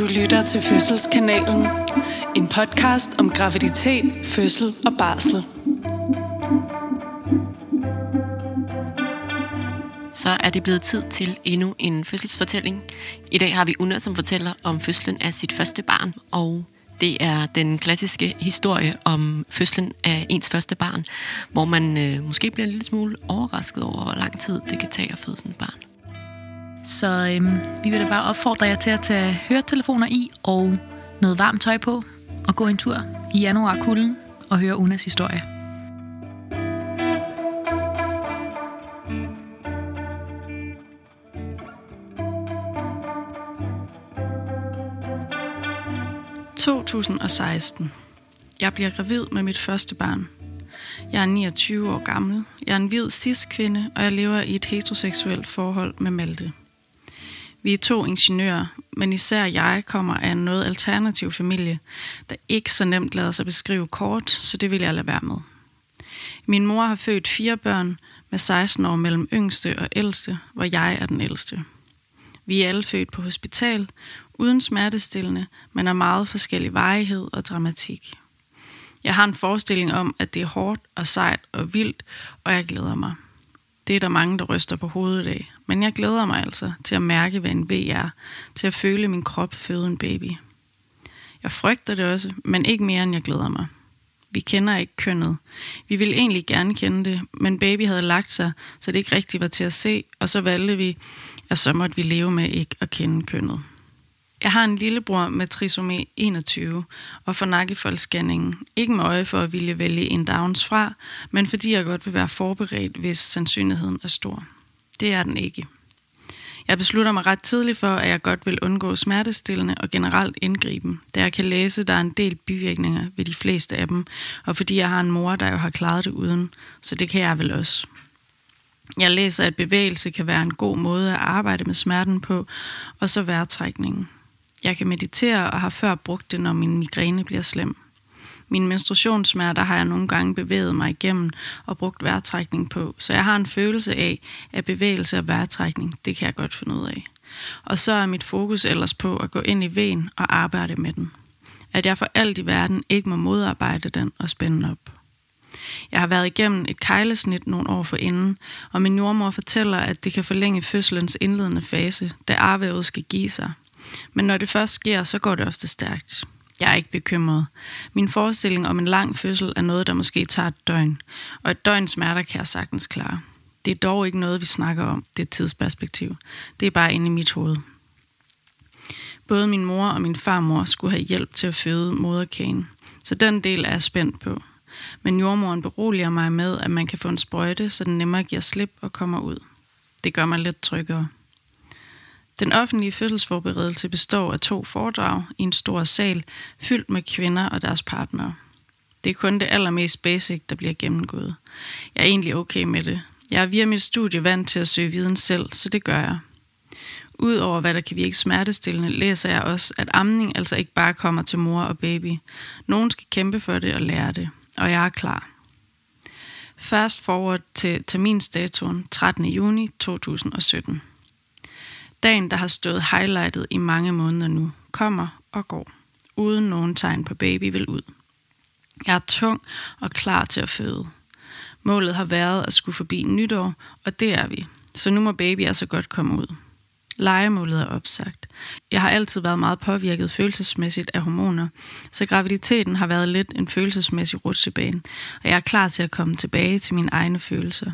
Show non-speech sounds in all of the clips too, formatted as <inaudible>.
Du lytter til Fødselskanalen. En podcast om graviditet, fødsel og barsel. Så er det blevet tid til endnu en fødselsfortælling. I dag har vi Una, som fortæller om fødslen af sit første barn, og det er den klassiske historie om fødslen af ens første barn, hvor man øh, måske bliver en lille smule overrasket over, hvor lang tid det kan tage at føde sådan et barn. Så øhm, vi vil da bare opfordre jer til at tage høretelefoner i og noget varmt tøj på og gå en tur i januar kulden og høre Unas historie. ...2016. Jeg bliver gravid med mit første barn. Jeg er 29 år gammel. Jeg er en hvid cis-kvinde, og jeg lever i et heteroseksuelt forhold med Malte. Vi er to ingeniører, men især jeg kommer af en noget alternativ familie, der ikke så nemt lader sig beskrive kort, så det vil jeg lade være med. Min mor har født fire børn med 16 år mellem yngste og ældste, hvor jeg er den ældste. Vi er alle født på hospital, uden smertestillende, men af meget forskellig varighed og dramatik. Jeg har en forestilling om, at det er hårdt og sejt og vildt, og jeg glæder mig. Det er der mange, der ryster på hovedet af. Men jeg glæder mig altså til at mærke, hvad en V er. Til at føle min krop føde en baby. Jeg frygter det også, men ikke mere, end jeg glæder mig. Vi kender ikke kønnet. Vi ville egentlig gerne kende det, men baby havde lagt sig, så det ikke rigtigt var til at se, og så valgte vi, at så måtte vi leve med ikke at kende kønnet. Jeg har en lillebror med trisomi 21 og får nakkefoldsscanningen. Ikke med øje for at ville vælge en downs fra, men fordi jeg godt vil være forberedt, hvis sandsynligheden er stor. Det er den ikke. Jeg beslutter mig ret tidligt for, at jeg godt vil undgå smertestillende og generelt indgriben, da jeg kan læse, at der er en del bivirkninger ved de fleste af dem, og fordi jeg har en mor, der jo har klaret det uden, så det kan jeg vel også. Jeg læser, at bevægelse kan være en god måde at arbejde med smerten på, og så vejrtrækningen. Jeg kan meditere og har før brugt det, når min migræne bliver slem. Mine menstruationssmerter har jeg nogle gange bevæget mig igennem og brugt vejrtrækning på, så jeg har en følelse af, at bevægelse og vejrtrækning, det kan jeg godt finde ud af. Og så er mit fokus ellers på at gå ind i ven og arbejde med den. At jeg for alt i verden ikke må modarbejde den og spænde op. Jeg har været igennem et kejlesnit nogle år forinden, og min jordmor fortæller, at det kan forlænge fødselens indledende fase, da arvævet skal give sig. Men når det først sker, så går det ofte stærkt. Jeg er ikke bekymret. Min forestilling om en lang fødsel er noget, der måske tager et døgn, og et døgn smerter kan jeg sagtens klare. Det er dog ikke noget, vi snakker om, det er tidsperspektiv. Det er bare inde i mit hoved. Både min mor og min farmor skulle have hjælp til at føde moderkagen, så den del er jeg spændt på. Men jordmoren beroliger mig med, at man kan få en sprøjte, så den nemmere giver slip og kommer ud. Det gør mig lidt tryggere. Den offentlige fødselsforberedelse består af to foredrag i en stor sal, fyldt med kvinder og deres partnere. Det er kun det allermest basic, der bliver gennemgået. Jeg er egentlig okay med det. Jeg er via mit studie vant til at søge viden selv, så det gør jeg. Udover hvad der kan virke smertestillende, læser jeg også, at amning altså ikke bare kommer til mor og baby. Nogen skal kæmpe for det og lære det, og jeg er klar. Fast forward til terminsdatoen 13. juni 2017. Dagen, der har stået highlightet i mange måneder nu, kommer og går, uden nogen tegn på baby vil ud. Jeg er tung og klar til at føde. Målet har været at skulle forbi nytår, og det er vi. Så nu må baby altså godt komme ud. Legemålet er opsagt. Jeg har altid været meget påvirket følelsesmæssigt af hormoner, så graviditeten har været lidt en følelsesmæssig rutsjebane, og jeg er klar til at komme tilbage til mine egne følelser,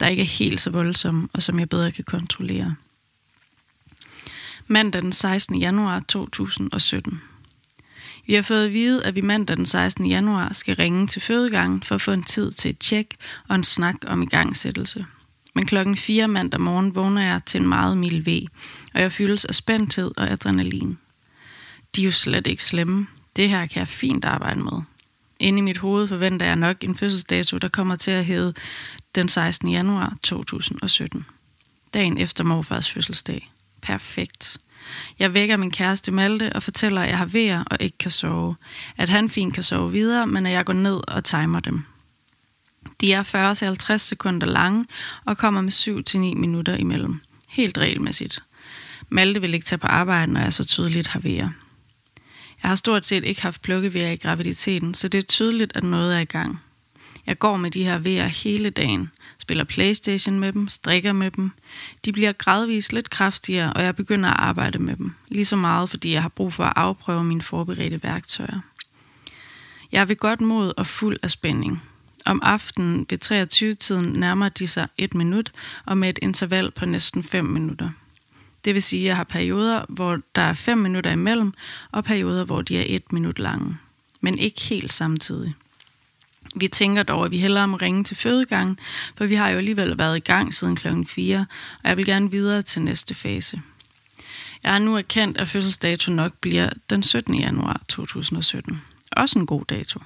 der ikke er helt så voldsomme, og som jeg bedre kan kontrollere mandag den 16. januar 2017. Vi har fået at vide, at vi mandag den 16. januar skal ringe til fødegangen for at få en tid til et tjek og en snak om igangsættelse. Men klokken 4 mandag morgen vågner jeg til en meget mild V, og jeg fyldes af spændthed og adrenalin. De er jo slet ikke slemme. Det her kan jeg fint arbejde med. Inde i mit hoved forventer jeg nok en fødselsdato, der kommer til at hedde den 16. januar 2017. Dagen efter morfars fødselsdag. Perfekt. Jeg vækker min kæreste Malte og fortæller, at jeg har vejer og ikke kan sove. At han fint kan sove videre, men at jeg går ned og timer dem. De er 40-50 sekunder lange og kommer med 7-9 minutter imellem. Helt regelmæssigt. Malte vil ikke tage på arbejde, når jeg så tydeligt har vejer. Jeg har stort set ikke haft plukkevejer i graviditeten, så det er tydeligt, at noget er i gang. Jeg går med de her vejer hele dagen, spiller Playstation med dem, strikker med dem. De bliver gradvist lidt kraftigere, og jeg begynder at arbejde med dem. Lige så meget, fordi jeg har brug for at afprøve mine forberedte værktøjer. Jeg er ved godt mod og fuld af spænding. Om aftenen ved 23-tiden nærmer de sig et minut, og med et interval på næsten 5 minutter. Det vil sige, at jeg har perioder, hvor der er 5 minutter imellem, og perioder, hvor de er et minut lange. Men ikke helt samtidig. Vi tænker dog, at vi hellere må ringe til fødegangen, for vi har jo alligevel været i gang siden klokken 4, og jeg vil gerne videre til næste fase. Jeg har nu erkendt, at fødselsdato nok bliver den 17. januar 2017. Også en god dato.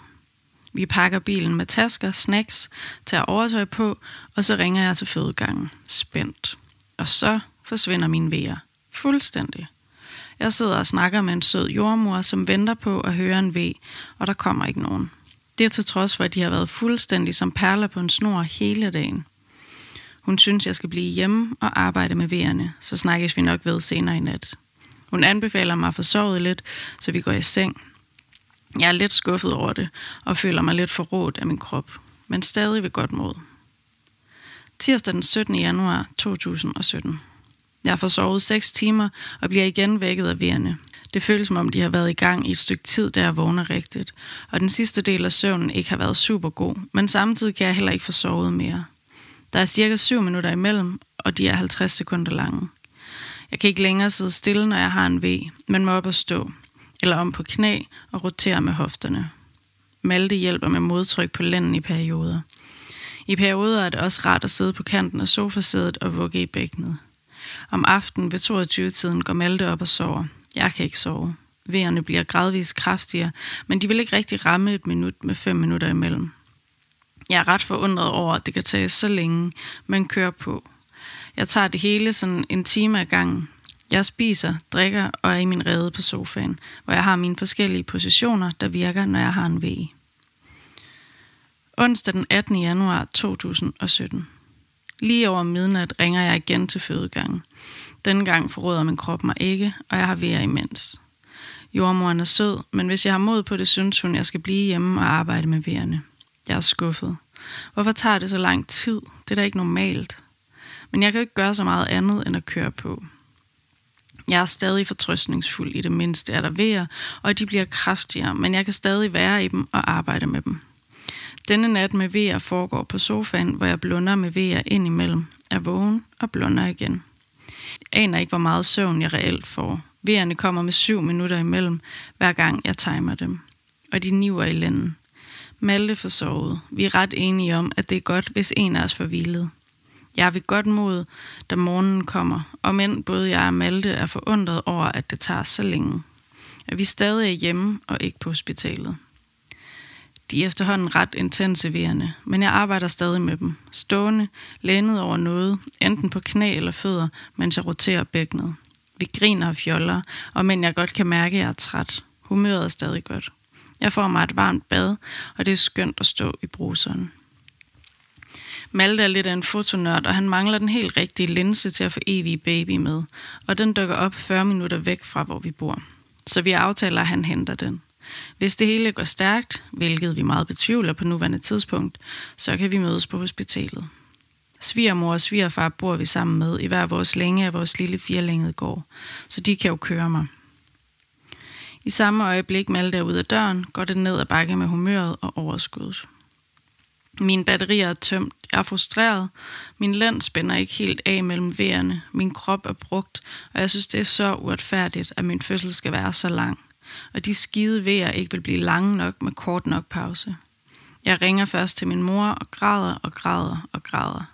Vi pakker bilen med tasker, snacks, tager overtøj på, og så ringer jeg til fødegangen. Spændt. Og så forsvinder mine vejer. Fuldstændig. Jeg sidder og snakker med en sød jordmor, som venter på at høre en V, og der kommer ikke nogen. Det til trods for, at de har været fuldstændig som perler på en snor hele dagen. Hun synes, jeg skal blive hjemme og arbejde med vejerne, så snakkes vi nok ved senere i nat. Hun anbefaler mig at få sovet lidt, så vi går i seng. Jeg er lidt skuffet over det, og føler mig lidt forrådt af min krop, men stadig ved godt mod. Tirsdag den 17. januar 2017. Jeg får sovet 6 timer og bliver igen vækket af vejerne. Det føles som om, de har været i gang i et stykke tid, der jeg vågner rigtigt, og den sidste del af søvnen ikke har været super god, men samtidig kan jeg heller ikke få sovet mere. Der er cirka 7 minutter imellem, og de er 50 sekunder lange. Jeg kan ikke længere sidde stille, når jeg har en V, men må op og stå, eller om på knæ og rotere med hofterne. Malte hjælper med modtryk på lænden i perioder. I perioder er det også rart at sidde på kanten af sofasædet og vugge i bækkenet. Om aftenen ved 22-tiden går Malte op og sover. Jeg kan ikke sove. Vejerne bliver gradvist kraftigere, men de vil ikke rigtig ramme et minut med fem minutter imellem. Jeg er ret forundret over, at det kan tage så længe, man kører på. Jeg tager det hele sådan en time ad gangen. Jeg spiser, drikker og er i min rede på sofaen, hvor jeg har mine forskellige positioner, der virker, når jeg har en V. Onsdag den 18. januar 2017. Lige over midnat ringer jeg igen til fødegangen. Denne gang forråder min krop mig ikke, og jeg har vejr imens. Jordmoren er sød, men hvis jeg har mod på det, synes hun, jeg skal blive hjemme og arbejde med vejerne. Jeg er skuffet. Hvorfor tager det så lang tid? Det er da ikke normalt. Men jeg kan ikke gøre så meget andet end at køre på. Jeg er stadig fortrøstningsfuld i det mindste er der vejer, og de bliver kraftigere, men jeg kan stadig være i dem og arbejde med dem. Denne nat med vejer foregår på sofaen, hvor jeg blunder med vejer ind imellem, er vågen og blunder igen. Jeg aner ikke, hvor meget søvn jeg reelt får. Vejerne kommer med syv minutter imellem, hver gang jeg timer dem. Og de niver i lænden. Malte får sovet. Vi er ret enige om, at det er godt, hvis en af os får hvilet. Jeg er ved godt mod, da morgenen kommer, og men både jeg og Malte er forundret over, at det tager så længe. At vi stadig er hjemme og ikke på hospitalet. De er efterhånden ret intensiverende, men jeg arbejder stadig med dem. Stående, lænet over noget, enten på knæ eller fødder, mens jeg roterer bækkenet. Vi griner og fjoller, og men jeg godt kan mærke, at jeg er træt. Humøret er stadig godt. Jeg får mig et varmt bad, og det er skønt at stå i bruseren. Malte er lidt af en fotonørd, og han mangler den helt rigtige linse til at få evige baby med, og den dukker op 40 minutter væk fra, hvor vi bor. Så vi aftaler, at han henter den. Hvis det hele går stærkt, hvilket vi meget betvivler på nuværende tidspunkt, så kan vi mødes på hospitalet. Svigermor og svigerfar bor vi sammen med i hver vores længe af vores lille firlængede gård, så de kan jo køre mig. I samme øjeblik Malte er ud af døren, går det ned ad bakke med humøret og overskuddet. Mine batterier er tømt, jeg er frustreret, min lænd spænder ikke helt af mellem vejerne, min krop er brugt, og jeg synes, det er så uretfærdigt, at min fødsel skal være så lang og de skide vejer ikke vil blive lange nok med kort nok pause. Jeg ringer først til min mor og græder og græder og græder.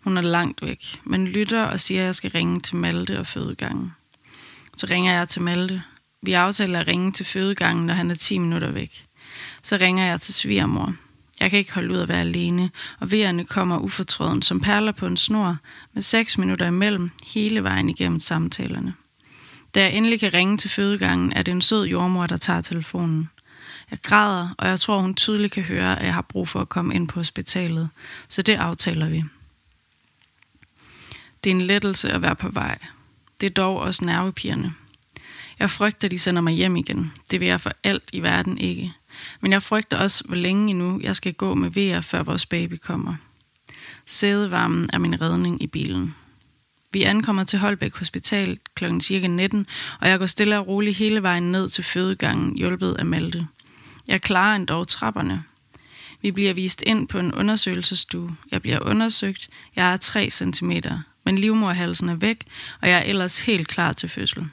Hun er langt væk, men lytter og siger, at jeg skal ringe til Malte og fødegangen. Så ringer jeg til Malte. Vi aftaler at ringe til fødegangen, når han er 10 minutter væk. Så ringer jeg til svigermor. Jeg kan ikke holde ud at være alene, og vejerne kommer ufortrøden som perler på en snor, med 6 minutter imellem hele vejen igennem samtalerne. Da jeg endelig kan ringe til fødegangen, er det en sød jordmor, der tager telefonen. Jeg græder, og jeg tror, hun tydeligt kan høre, at jeg har brug for at komme ind på hospitalet. Så det aftaler vi. Det er en lettelse at være på vej. Det er dog også nervepigerne. Jeg frygter, at de sender mig hjem igen. Det vil jeg for alt i verden ikke. Men jeg frygter også, hvor længe endnu jeg skal gå med vejer, før vores baby kommer. Sædevarmen er min redning i bilen. Vi ankommer til Holbæk Hospital kl. cirka 19, og jeg går stille og roligt hele vejen ned til fødegangen, hjulpet af Malte. Jeg klarer endda trapperne. Vi bliver vist ind på en undersøgelsesstue. Jeg bliver undersøgt. Jeg er 3 cm, men livmorhalsen er væk, og jeg er ellers helt klar til fødsel.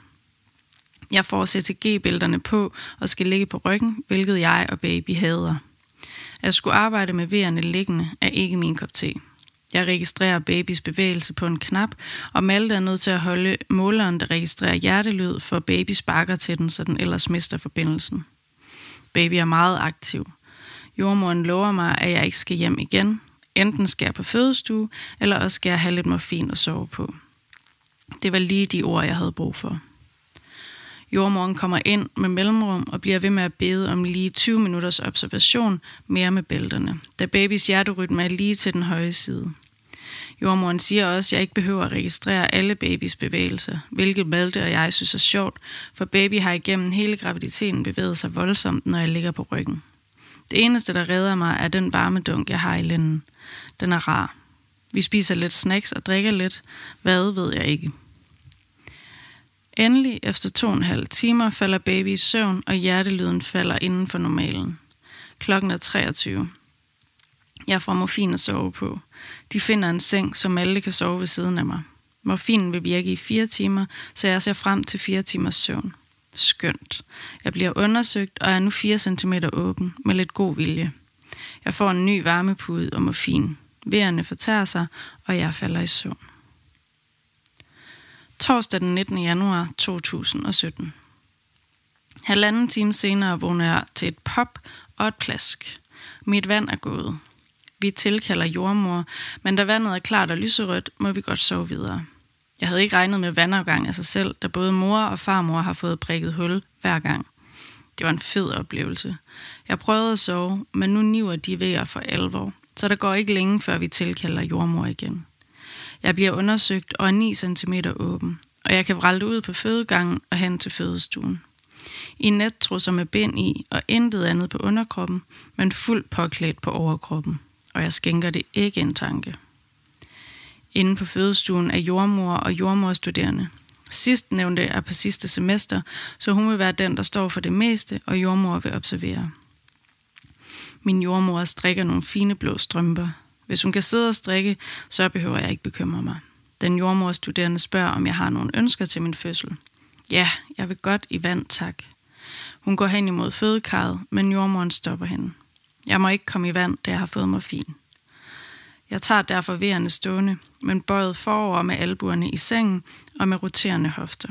Jeg får CTG-bælterne på og skal ligge på ryggen, hvilket jeg og baby hader. At skulle arbejde med vejerne liggende er ikke min kop te. Jeg registrerer babys bevægelse på en knap, og Malte er nødt til at holde måleren, der registrerer hjertelyd, for baby sparker til den, så den ellers mister forbindelsen. Baby er meget aktiv. Jordmoren lover mig, at jeg ikke skal hjem igen. Enten skal jeg på fødestue, eller også skal jeg have lidt morfin at sove på. Det var lige de ord, jeg havde brug for. Jordmoren kommer ind med mellemrum og bliver ved med at bede om lige 20 minutters observation mere med bælterne, da babys hjerterytme er lige til den høje side. Jordmoren siger også, at jeg ikke behøver at registrere alle babys bevægelser, hvilket Malte og jeg synes er sjovt, for baby har igennem hele graviditeten bevæget sig voldsomt, når jeg ligger på ryggen. Det eneste, der redder mig, er den varme dunk, jeg har i lænden. Den er rar. Vi spiser lidt snacks og drikker lidt. Hvad ved jeg ikke. Endelig, efter to og en halv timer, falder baby i søvn, og hjertelyden falder inden for normalen. Klokken er 23. Jeg får morfin at sove på. De finder en seng, som alle kan sove ved siden af mig. Morfinen vil virke i fire timer, så jeg ser frem til fire timers søvn. Skønt. Jeg bliver undersøgt og er nu 4 cm åben med lidt god vilje. Jeg får en ny varmepude og morfin. Vejerne fortærer sig, og jeg falder i søvn. Torsdag den 19. januar 2017. Halvanden time senere vågner jeg til et pop og et plask. Mit vand er gået. Vi tilkalder jordmor, men da vandet er klart og lyserødt, må vi godt sove videre. Jeg havde ikke regnet med vandafgang af sig selv, da både mor og farmor har fået prikket hul hver gang. Det var en fed oplevelse. Jeg prøvede at sove, men nu niver de vejer for alvor, så der går ikke længe, før vi tilkalder jordmor igen. Jeg bliver undersøgt og er 9 cm åben, og jeg kan vralte ud på fødegangen og hen til fødestuen. I nettrusser med bind i og intet andet på underkroppen, men fuldt påklædt på overkroppen, og jeg skænker det ikke en tanke. Inde på fødestuen er jordmor og jordmorstuderende. Sidst nævnte er på sidste semester, så hun vil være den, der står for det meste, og jordmor vil observere. Min jordmor strikker nogle fine blå strømper. Hvis hun kan sidde og strikke, så behøver jeg ikke bekymre mig. Den jordmorstuderende spørger, om jeg har nogle ønsker til min fødsel. Ja, jeg vil godt i vand, tak. Hun går hen imod fødekarret, men jordmoren stopper hende. Jeg må ikke komme i vand, da jeg har fået fin. Jeg tager derfor vejerne stående, men bøjet forover med albuerne i sengen og med roterende hofter.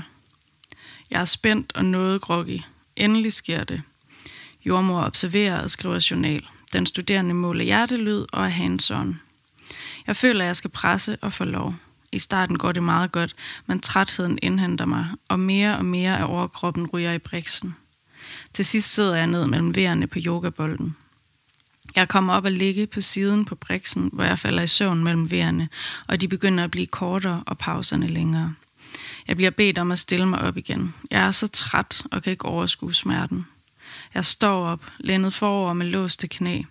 Jeg er spændt og noget groggy. Endelig sker det. Jordmor observerer og skriver journal. Den studerende måler hjertelyd og er hands -on. Jeg føler, at jeg skal presse og få lov. I starten går det meget godt, men trætheden indhenter mig, og mere og mere af overkroppen ryger i briksen. Til sidst sidder jeg ned mellem vejerne på yogabolden. Jeg kommer op og ligge på siden på briksen, hvor jeg falder i søvn mellem vejerne, og de begynder at blive kortere og pauserne længere. Jeg bliver bedt om at stille mig op igen. Jeg er så træt og kan ikke overskue smerten. Jeg står op, lænet forover med låste knæ.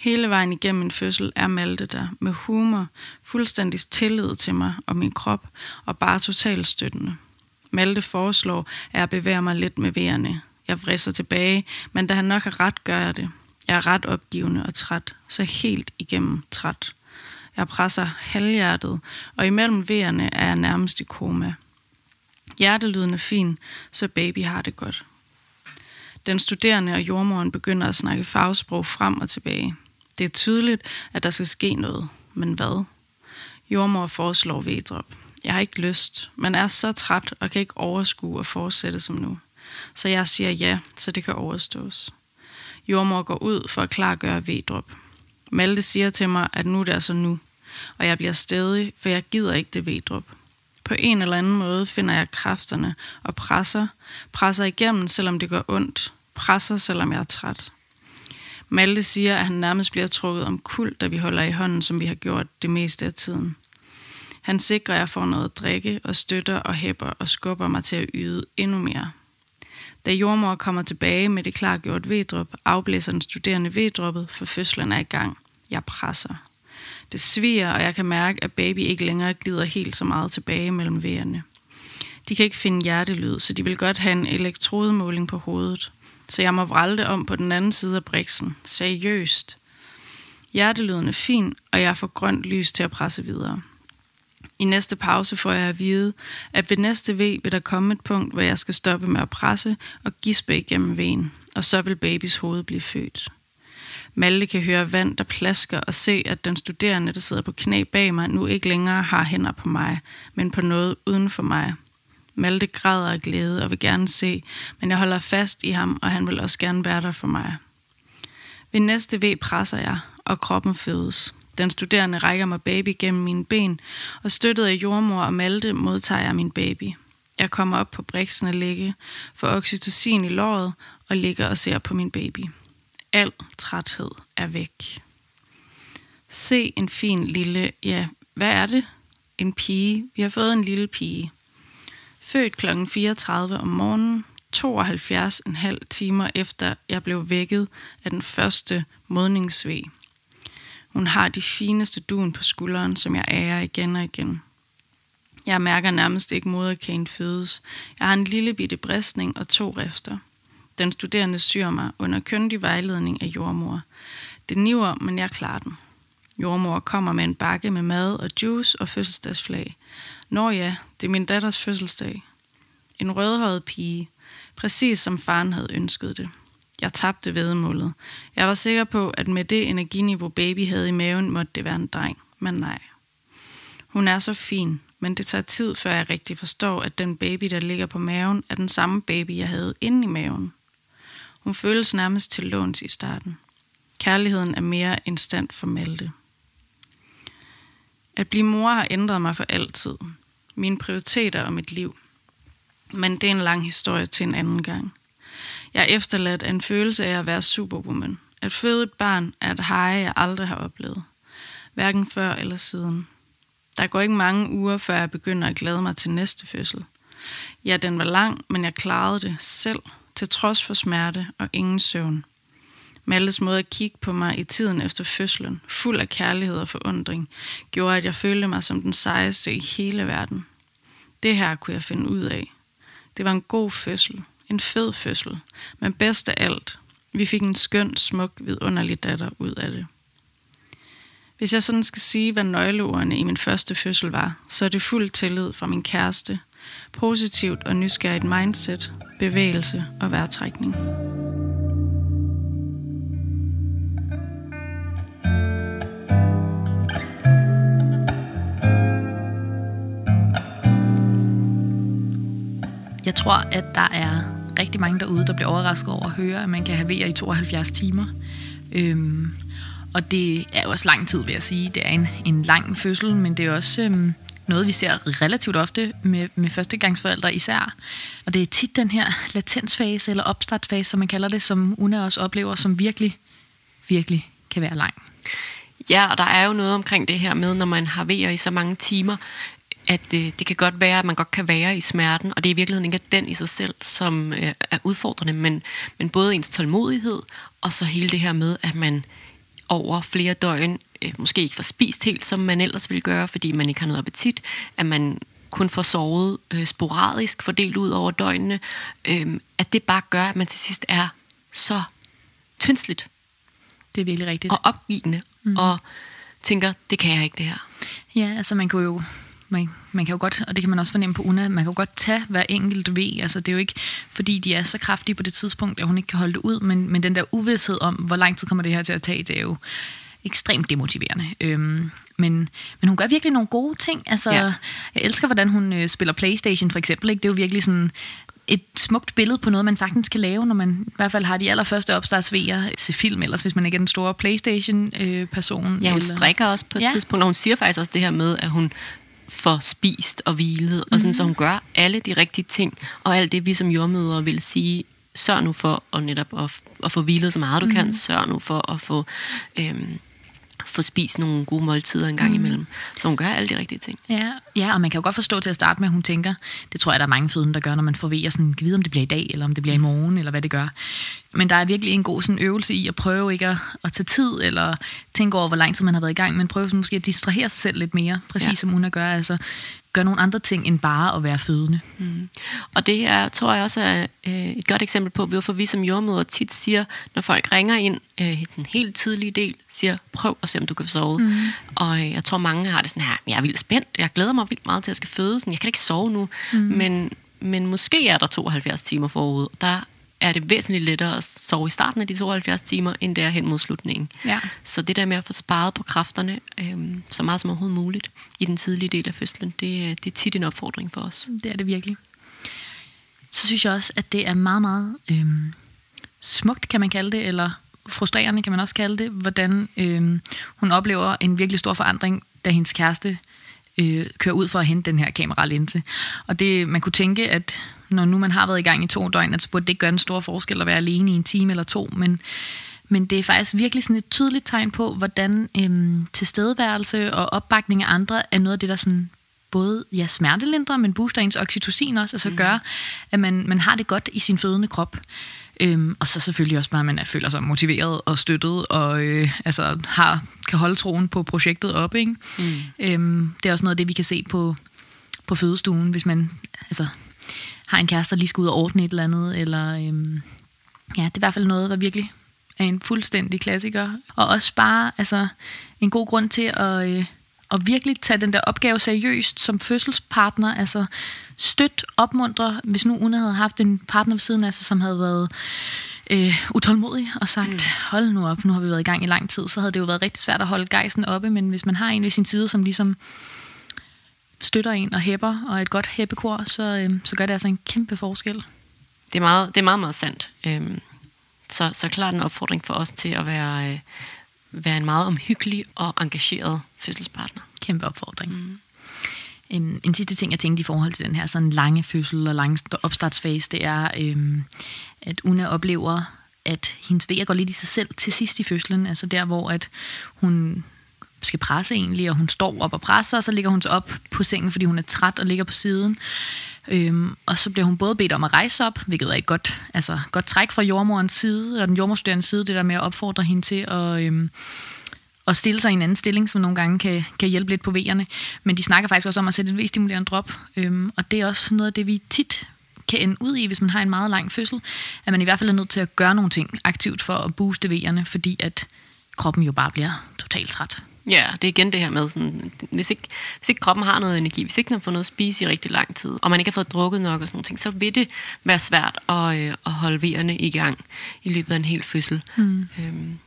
Hele vejen igennem min fødsel er Malte der, med humor, fuldstændig tillid til mig og min krop, og bare totalt støttende. Malte foreslår, at jeg bevæger mig lidt med vejerne. Jeg vrisser tilbage, men da han nok har ret, gør jeg det. Jeg er ret opgivende og træt, så helt igennem træt. Jeg presser halvhjertet, og imellem vejerne er jeg nærmest i koma. Hjertelyden er fin, så baby har det godt. Den studerende og jordmoren begynder at snakke fagsprog frem og tilbage. Det er tydeligt, at der skal ske noget, men hvad? Jordmor foreslår vedrop. Jeg har ikke lyst, men er så træt og kan ikke overskue at fortsætte som nu. Så jeg siger ja, så det kan overstås. Jordmor går ud for at klargøre vedrop. Malte siger til mig, at nu det er så nu, og jeg bliver stedig, for jeg gider ikke det vedrop. På en eller anden måde finder jeg kræfterne og presser, presser igennem, selvom det gør ondt, presser, selvom jeg er træt. Malte siger, at han nærmest bliver trukket om kul, da vi holder i hånden, som vi har gjort det meste af tiden. Han sikrer, at jeg får noget at drikke og støtter og hæpper og skubber mig til at yde endnu mere. Da jordmor kommer tilbage med det klargjort veddrop, afblæser den studerende veddroppet, for fødslen er i gang. Jeg presser. Det sviger, og jeg kan mærke, at baby ikke længere glider helt så meget tilbage mellem vejerne. De kan ikke finde hjertelyd, så de vil godt have en elektrodemåling på hovedet. Så jeg må vralde om på den anden side af briksen. Seriøst. Hjertelyden er fin, og jeg får grønt lys til at presse videre. I næste pause får jeg at vide, at ved næste V vil der komme et punkt, hvor jeg skal stoppe med at presse og gispe igennem ven, og så vil babys hoved blive født. Malte kan høre vand, der plasker, og se, at den studerende, der sidder på knæ bag mig, nu ikke længere har hænder på mig, men på noget uden for mig. Malte græder af glæde og vil gerne se, men jeg holder fast i ham, og han vil også gerne være der for mig. Ved næste V presser jeg, og kroppen fødes. Den studerende rækker mig baby gennem mine ben, og støttet af jordmor og Malte modtager jeg min baby. Jeg kommer op på briksen og ligge, for oxytocin i låret, og ligger og ser på min baby. Al træthed er væk. Se en fin lille, ja, hvad er det? En pige. Vi har fået en lille pige. Født kl. 34 om morgenen, 72,5 timer efter jeg blev vækket af den første modningssved. Hun har de fineste duen på skulderen, som jeg ærer igen og igen. Jeg mærker nærmest ikke moderkagen fødes. Jeg har en lille bitte bristning og to rifter. Den studerende syr mig under køndig vejledning af jordmor. Det niver, men jeg klarer den. Jordmor kommer med en bakke med mad og juice og fødselsdagsflag. Nå ja, det er min datters fødselsdag. En rødhåret pige, præcis som faren havde ønsket det. Jeg tabte vedmålet. Jeg var sikker på, at med det energiniveau baby havde i maven, måtte det være en dreng. Men nej. Hun er så fin, men det tager tid, før jeg rigtig forstår, at den baby, der ligger på maven, er den samme baby, jeg havde inde i maven. Hun føles nærmest til låns i starten. Kærligheden er mere instant for Malte. At blive mor har ændret mig for altid. Mine prioriteter og mit liv. Men det er en lang historie til en anden gang. Jeg er efterladt af en følelse af at være superwoman. At føde et barn er et hej, jeg aldrig har oplevet. Hverken før eller siden. Der går ikke mange uger, før jeg begynder at glæde mig til næste fødsel. Ja, den var lang, men jeg klarede det selv, til trods for smerte og ingen søvn. Maltes måde at kigge på mig i tiden efter fødslen, fuld af kærlighed og forundring, gjorde, at jeg følte mig som den sejeste i hele verden. Det her kunne jeg finde ud af. Det var en god fødsel, en fed fødsel, men bedst af alt, vi fik en skøn, smuk, vidunderlig datter ud af det. Hvis jeg sådan skal sige, hvad nøgleordene i min første fødsel var, så er det fuld tillid fra min kæreste, positivt og nysgerrigt mindset, bevægelse og vejrtrækning. Jeg tror, at der er rigtig mange derude, der bliver overrasket over at høre, at man kan have VR i 72 timer. Øhm, og det er også lang tid, vil jeg sige. Det er en, en lang fødsel, men det er også øhm, noget, vi ser relativt ofte med, med førstegangsforældre især. Og det er tit den her latensfase, eller opstartsfase, som man kalder det, som Una også oplever, som virkelig, virkelig kan være lang. Ja, og der er jo noget omkring det her med, når man har vejer i så mange timer, at øh, det kan godt være, at man godt kan være i smerten, og det er i virkeligheden ikke den i sig selv, som øh, er udfordrende, men, men både ens tålmodighed, og så hele det her med, at man over flere døgn øh, måske ikke får spist helt, som man ellers ville gøre, fordi man ikke har noget appetit, at man kun får sovet øh, sporadisk, fordelt ud over døgnene, øh, at det bare gør, at man til sidst er så tyndsligt. Det er virkelig rigtigt. Og opgivende, mm. og tænker, det kan jeg ikke det her. Ja, altså man kunne jo man, man kan jo godt, og det kan man også fornemme på Una, man kan jo godt tage hver enkelt ved. Altså det er jo ikke, fordi de er så kraftige på det tidspunkt, at hun ikke kan holde det ud, men, men den der uvidshed om, hvor lang tid kommer det her til at tage, det er jo ekstremt demotiverende. Øhm, men, men hun gør virkelig nogle gode ting. Altså, ja. Jeg elsker, hvordan hun øh, spiller Playstation for eksempel. Ikke? Det er jo virkelig sådan et smukt billede på noget, man sagtens kan lave, når man i hvert fald har de allerførste opstartsvejer se film, ellers hvis man ikke er den store Playstation-person. Øh, ja, hun eller... strikker også på et ja. tidspunkt, og hun siger faktisk også det her med, at hun for spist og hvilet, og sådan, mm. så hun gør alle de rigtige ting, og alt det, vi som jordmødre vil sige, sørg nu for at netop at, at få hvilet så meget du mm. kan, sørg nu for at få, øhm, få spist nogle gode måltider en gang mm. imellem. Så hun gør alle de rigtige ting. Ja, ja, og man kan jo godt forstå til at starte med, at hun tænker, det tror jeg, der er mange fødende, der gør, når man får ved, sådan, kan vide, om det bliver i dag, eller om det bliver i morgen, eller hvad det gør. Men der er virkelig en god sådan, øvelse i at prøve ikke at, at tage tid, eller tænke over, hvor lang tid man har været i gang, men prøve sådan, måske at distrahere sig selv lidt mere, præcis ja. som Una gør. Altså, gøre nogle andre ting end bare at være fødende. Mm. Og det her tror jeg også er øh, et godt eksempel på, hvorfor vi som jordmøder tit siger, når folk ringer ind øh, den helt tidlige del, siger, prøv at se, om du kan sove. Mm. Og øh, jeg tror, mange har det sådan her, jeg er vildt spændt, jeg glæder mig vildt meget til, at jeg skal føde, sådan, jeg kan ikke sove nu. Mm. Men, men måske er der 72 timer forud. Der er det væsentligt lettere at sove i starten af de 72 timer, end det er hen mod slutningen. Ja. Så det der med at få sparet på kræfterne øhm, så meget som overhovedet muligt i den tidlige del af fødslen, det, det er tit en opfordring for os. Det er det virkelig. Så synes jeg også, at det er meget, meget øhm, smukt, kan man kalde det, eller frustrerende, kan man også kalde det, hvordan øhm, hun oplever en virkelig stor forandring, da hendes kæreste øh, kører ud for at hente den her kameralinse. Og det, man kunne tænke, at når nu man har været i gang i to døgn, at så burde det ikke gøre en stor forskel at være alene i en time eller to, men, men det er faktisk virkelig sådan et tydeligt tegn på, hvordan øhm, tilstedeværelse og opbakning af andre er noget af det, der sådan både ja, smertelindrer, men booster ens oxytocin også, og så mm. gør, at man, man har det godt i sin fødende krop. Øhm, og så selvfølgelig også bare, at man føler sig motiveret og støttet, og øh, altså, har, kan holde troen på projektet op. Ikke? Mm. Øhm, det er også noget af det, vi kan se på, på fødestuen, hvis man altså, har en kæreste, der lige skal ud og ordne et eller andet, eller øhm, ja, det er i hvert fald noget, der virkelig er en fuldstændig klassiker. Og også bare altså, en god grund til at, øh, at virkelig tage den der opgave seriøst som fødselspartner, altså støt, opmuntre, hvis nu Una havde haft en partner ved siden af sig, som havde været øh, utålmodig og sagt, mm. hold nu op, nu har vi været i gang i lang tid, så havde det jo været rigtig svært at holde gejsen oppe, men hvis man har en ved sin side, som ligesom støtter en og hæpper, og et godt hæppekor, så, øh, så gør det altså en kæmpe forskel. Det er meget, det er meget, meget sandt. Øhm, så, så klart en opfordring for os til at være, øh, være en meget omhyggelig og engageret fødselspartner. Kæmpe opfordring. Mm. Øhm, en sidste ting, jeg tænkte i forhold til den her sådan lange fødsel og lange opstartsfase, det er, øhm, at Una oplever, at hendes vejer går lidt i sig selv til sidst i fødslen. Altså der, hvor at hun skal presse egentlig, og hun står op og presser, og så ligger hun sig op på sengen, fordi hun er træt og ligger på siden. Øhm, og så bliver hun både bedt om at rejse op, hvilket er et godt, altså, godt træk fra jordmorens side, og den jordmorstuderende side, det der med at opfordre hende til at, øhm, at stille sig i en anden stilling, som nogle gange kan, kan hjælpe lidt på vejerne. Men de snakker faktisk også om at sætte et V-stimulerende drop, øhm, og det er også noget af det, vi tit kan ende ud i, hvis man har en meget lang fødsel, at man i hvert fald er nødt til at gøre nogle ting aktivt for at booste vejerne, fordi at kroppen jo bare bliver totalt træt. Ja, det er igen det her med, sådan, hvis, ikke, hvis ikke kroppen har noget energi, hvis ikke den har fået noget at spise i rigtig lang tid, og man ikke har fået drukket nok og sådan noget, så vil det være svært at, øh, at holde vejerne i gang i løbet af en hel fødsel. Mm. Øhm,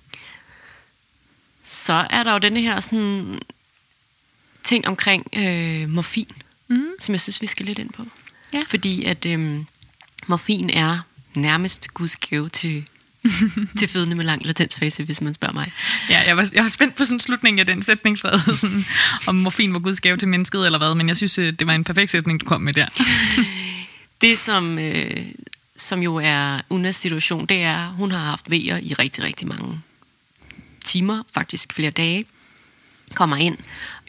så er der jo denne her sådan, ting omkring øh, morfin, mm. som jeg synes, vi skal lidt ind på. Ja. Fordi at øh, morfin er nærmest Guds gave til <laughs> til fødende med lang latensfase, hvis man spørger mig. Ja, jeg var, jeg var spændt på sådan slutningen af den sætning, <laughs> sådan, om morfin var Guds gave til mennesket eller hvad, men jeg synes, øh, det var en perfekt sætning, du kom med der. <laughs> det, som, øh, som jo er Unas situation, det er, hun har haft vejer i rigtig, rigtig mange timer, faktisk flere dage kommer ind.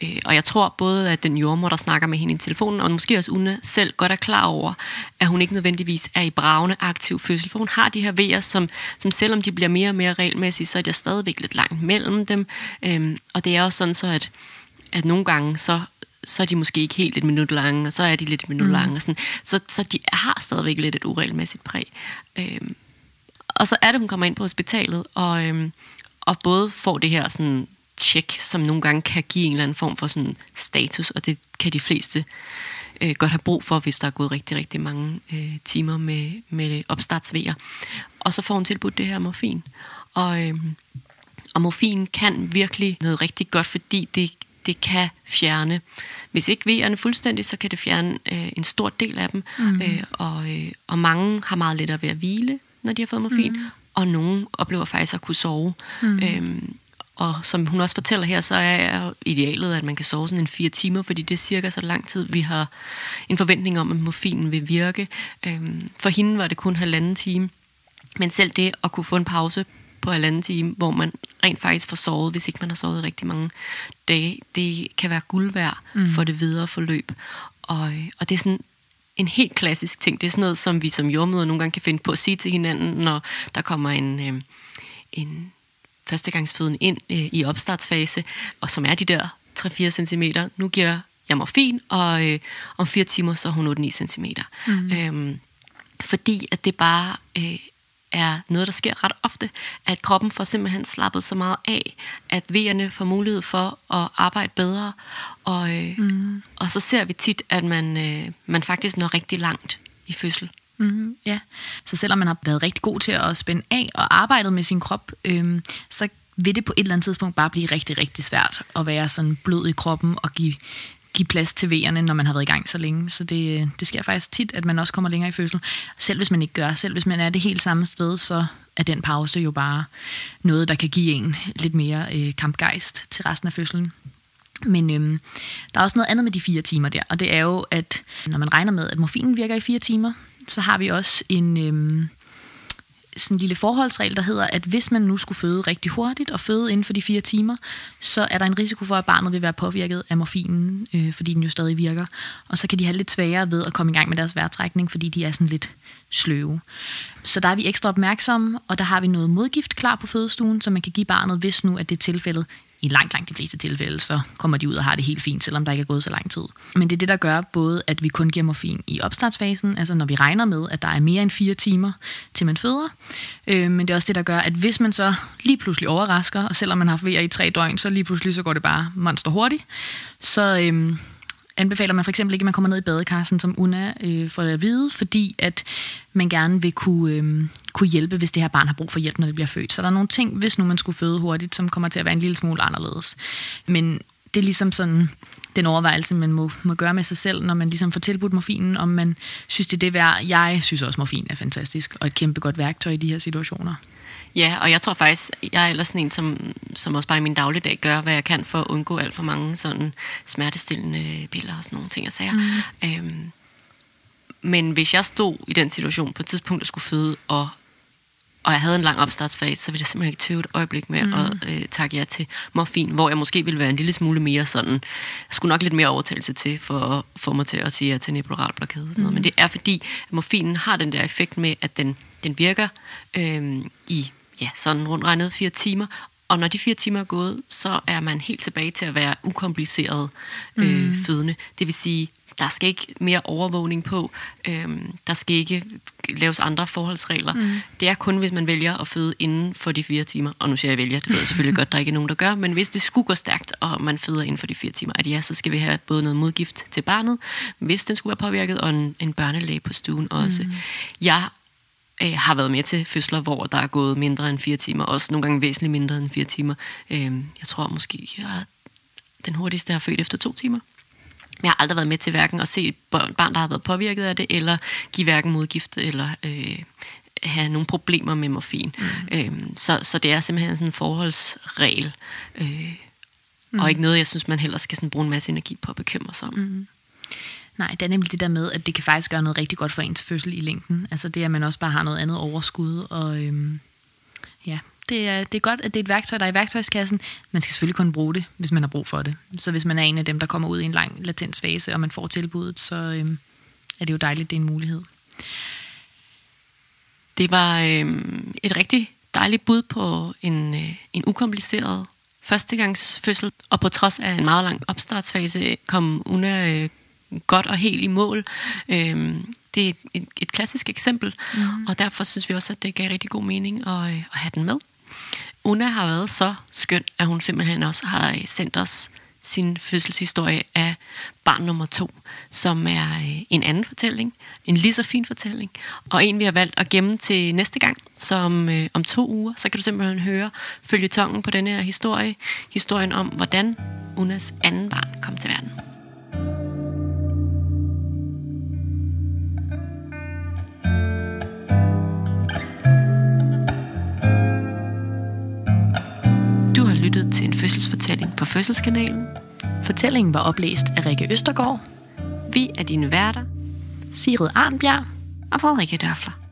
Øh, og jeg tror både, at den jordmor, der snakker med hende i telefonen, og måske også Una selv godt er klar over, at hun ikke nødvendigvis er i bravende aktiv fødsel. For hun har de her vejer, som, som selvom de bliver mere og mere regelmæssige, så er der stadigvæk lidt langt mellem dem. Øhm, og det er også sådan så, at, at nogle gange, så så er de måske ikke helt et minut lange, og så er de lidt et minut mm. lange. Og sådan. Så, så de har stadigvæk lidt et uregelmæssigt præg. Øhm, og så er det, hun kommer ind på hospitalet, og, øhm, og både får det her sådan tjek, som nogle gange kan give en eller anden form for sådan status, og det kan de fleste øh, godt have brug for, hvis der er gået rigtig, rigtig mange øh, timer med, med opstartsvejer. Og så får hun tilbudt det her morfin. Og, øh, og morfin kan virkelig noget rigtig godt, fordi det, det kan fjerne, hvis ikke vejerne fuldstændig, så kan det fjerne øh, en stor del af dem. Mm. Øh, og, øh, og mange har meget lettere ved at hvile, når de har fået morfin, mm. og nogen oplever faktisk at kunne sove. Mm. Øh, og som hun også fortæller her, så er idealet, at man kan sove sådan en fire timer, fordi det er cirka så lang tid, vi har en forventning om, at morfinen vil virke. Øhm, for hende var det kun halvanden time. Men selv det at kunne få en pause på halvanden time, hvor man rent faktisk får sovet, hvis ikke man har sovet rigtig mange dage. Det kan være guld værd mm. for det videre forløb. Og, og det er sådan en helt klassisk ting. Det er sådan noget, som vi som jordmøder nogle gange kan finde på at sige til hinanden, når der kommer en, øh, en førstegangsfødende ind øh, i opstartsfase, og som er de der 3-4 cm. Nu giver jeg morfin, og øh, om fire timer, så er hun 8-9 cm. Mm. Øhm, fordi at det bare øh, er noget, der sker ret ofte, at kroppen får simpelthen slappet så meget af, at vejerne får mulighed for at arbejde bedre, og, øh, mm. og så ser vi tit, at man, øh, man faktisk når rigtig langt i fødsel. Mm, ja, så selvom man har været rigtig god til at spænde af og arbejdet med sin krop, øhm, så vil det på et eller andet tidspunkt bare blive rigtig, rigtig svært at være sådan blød i kroppen og give, give plads til vejerne, når man har været i gang så længe. Så det, øh, det sker faktisk tit, at man også kommer længere i fødsel. Selv hvis man ikke gør, selv hvis man er det helt samme sted, så er den pause jo bare noget, der kan give en lidt mere øh, kampgejst til resten af fødslen. Men øhm, der er også noget andet med de fire timer der, og det er jo, at når man regner med, at morfinen virker i fire timer, så har vi også en, øhm, sådan en lille forholdsregel, der hedder, at hvis man nu skulle føde rigtig hurtigt og føde inden for de fire timer, så er der en risiko for, at barnet vil være påvirket af morfinen, øh, fordi den jo stadig virker. Og så kan de have lidt sværere ved at komme i gang med deres vejrtrækning, fordi de er sådan lidt sløve. Så der er vi ekstra opmærksomme, og der har vi noget modgift klar på fødestuen, som man kan give barnet, hvis nu at det er tilfældet, i langt, langt de fleste tilfælde, så kommer de ud og har det helt fint, selvom der ikke er gået så lang tid. Men det er det, der gør både, at vi kun giver morfin i opstartsfasen, altså når vi regner med, at der er mere end fire timer til man føder. Øh, men det er også det, der gør, at hvis man så lige pludselig overrasker, og selvom man har haft i tre døgn, så lige pludselig så går det bare monster hurtigt, så, øh, anbefaler man for eksempel ikke, at man kommer ned i badekarsen som Una øh, for at vide, fordi at man gerne vil kunne, øh, kunne hjælpe, hvis det her barn har brug for hjælp, når det bliver født. Så der er nogle ting, hvis nu man skulle føde hurtigt, som kommer til at være en lille smule anderledes. Men det er ligesom sådan den overvejelse, man må, må gøre med sig selv, når man ligesom får tilbudt morfinen, om man synes, det er det værd. Jeg synes også, morfin er fantastisk, og et kæmpe godt værktøj i de her situationer. Ja, og jeg tror faktisk, jeg er ellers sådan en, som, som også bare i min dagligdag gør, hvad jeg kan for at undgå alt for mange sådan smertestillende piller og sådan nogle ting og sager. Mm. Øhm, men hvis jeg stod i den situation på et tidspunkt, der skulle føde, og, og jeg havde en lang opstartsfase, så ville jeg simpelthen ikke tøve et øjeblik med mm. at øh, takke ja til morfin, hvor jeg måske ville være en lille smule mere sådan, jeg skulle nok lidt mere overtagelse til, for at få mig til at sige ja til en epidural blokade. Sådan noget. Mm. Men det er fordi, at morfinen har den der effekt med, at den, den virker øh, i ja, sådan rundt regnet fire timer. Og når de fire timer er gået, så er man helt tilbage til at være ukompliceret øh, mm. fødende. Det vil sige, der skal ikke mere overvågning på. Øhm, der skal ikke laves andre forholdsregler. Mm. Det er kun, hvis man vælger at føde inden for de fire timer. Og nu siger jeg vælger, det ved jeg selvfølgelig <laughs> godt, der er ikke nogen, der gør. Men hvis det skulle gå stærkt, og man føder inden for de fire timer, at ja, så skal vi have både noget modgift til barnet, hvis den skulle være påvirket, og en, en børnelæge på stuen også. Mm. Jeg øh, har været med til fødsler, hvor der er gået mindre end fire timer, også nogle gange væsentligt mindre end fire timer. Øh, jeg tror måske, jeg er den hurtigste har født efter to timer. Jeg har aldrig været med til hverken at se et barn, der har været påvirket af det, eller give hverken modgift, eller øh, have nogle problemer med morfin. Mm. Øh, så, så det er simpelthen sådan en forholdsregel, øh, mm. og ikke noget, jeg synes, man heller skal sådan bruge en masse energi på at bekymre sig om. Mm. Nej, det er nemlig det der med, at det kan faktisk gøre noget rigtig godt for ens fødsel i længden. Altså det, at man også bare har noget andet overskud. Og øhm, ja, det er, det er godt, at det er et værktøj, der er i værktøjskassen. Man skal selvfølgelig kun bruge det, hvis man har brug for det. Så hvis man er en af dem, der kommer ud i en lang latensfase, og man får tilbuddet, så øhm, er det jo dejligt, det er en mulighed. Det var øhm, et rigtig dejligt bud på en, øh, en ukompliceret førstegangsfødsel, og på trods af en meget lang opstartsfase kom Una øh, godt og helt i mål. Øhm, det er et, et klassisk eksempel, mm. og derfor synes vi også, at det gav rigtig god mening at, øh, at have den med. Una har været så skøn, at hun simpelthen også har øh, sendt os sin fødselshistorie af barn nummer to, som er øh, en anden fortælling, en lige så fin fortælling, og en vi har valgt at gemme til næste gang, så om, øh, om to uger, så kan du simpelthen høre følge tongen på denne her historie, historien om, hvordan Unas anden barn kom til verden. Lyttet til en fødselsfortælling på Fødselskanalen. Fortællingen var oplæst af Rikke Østergaard. Vi er dine værter, Sigrid Arnbjerg og Frederikke Dørfler.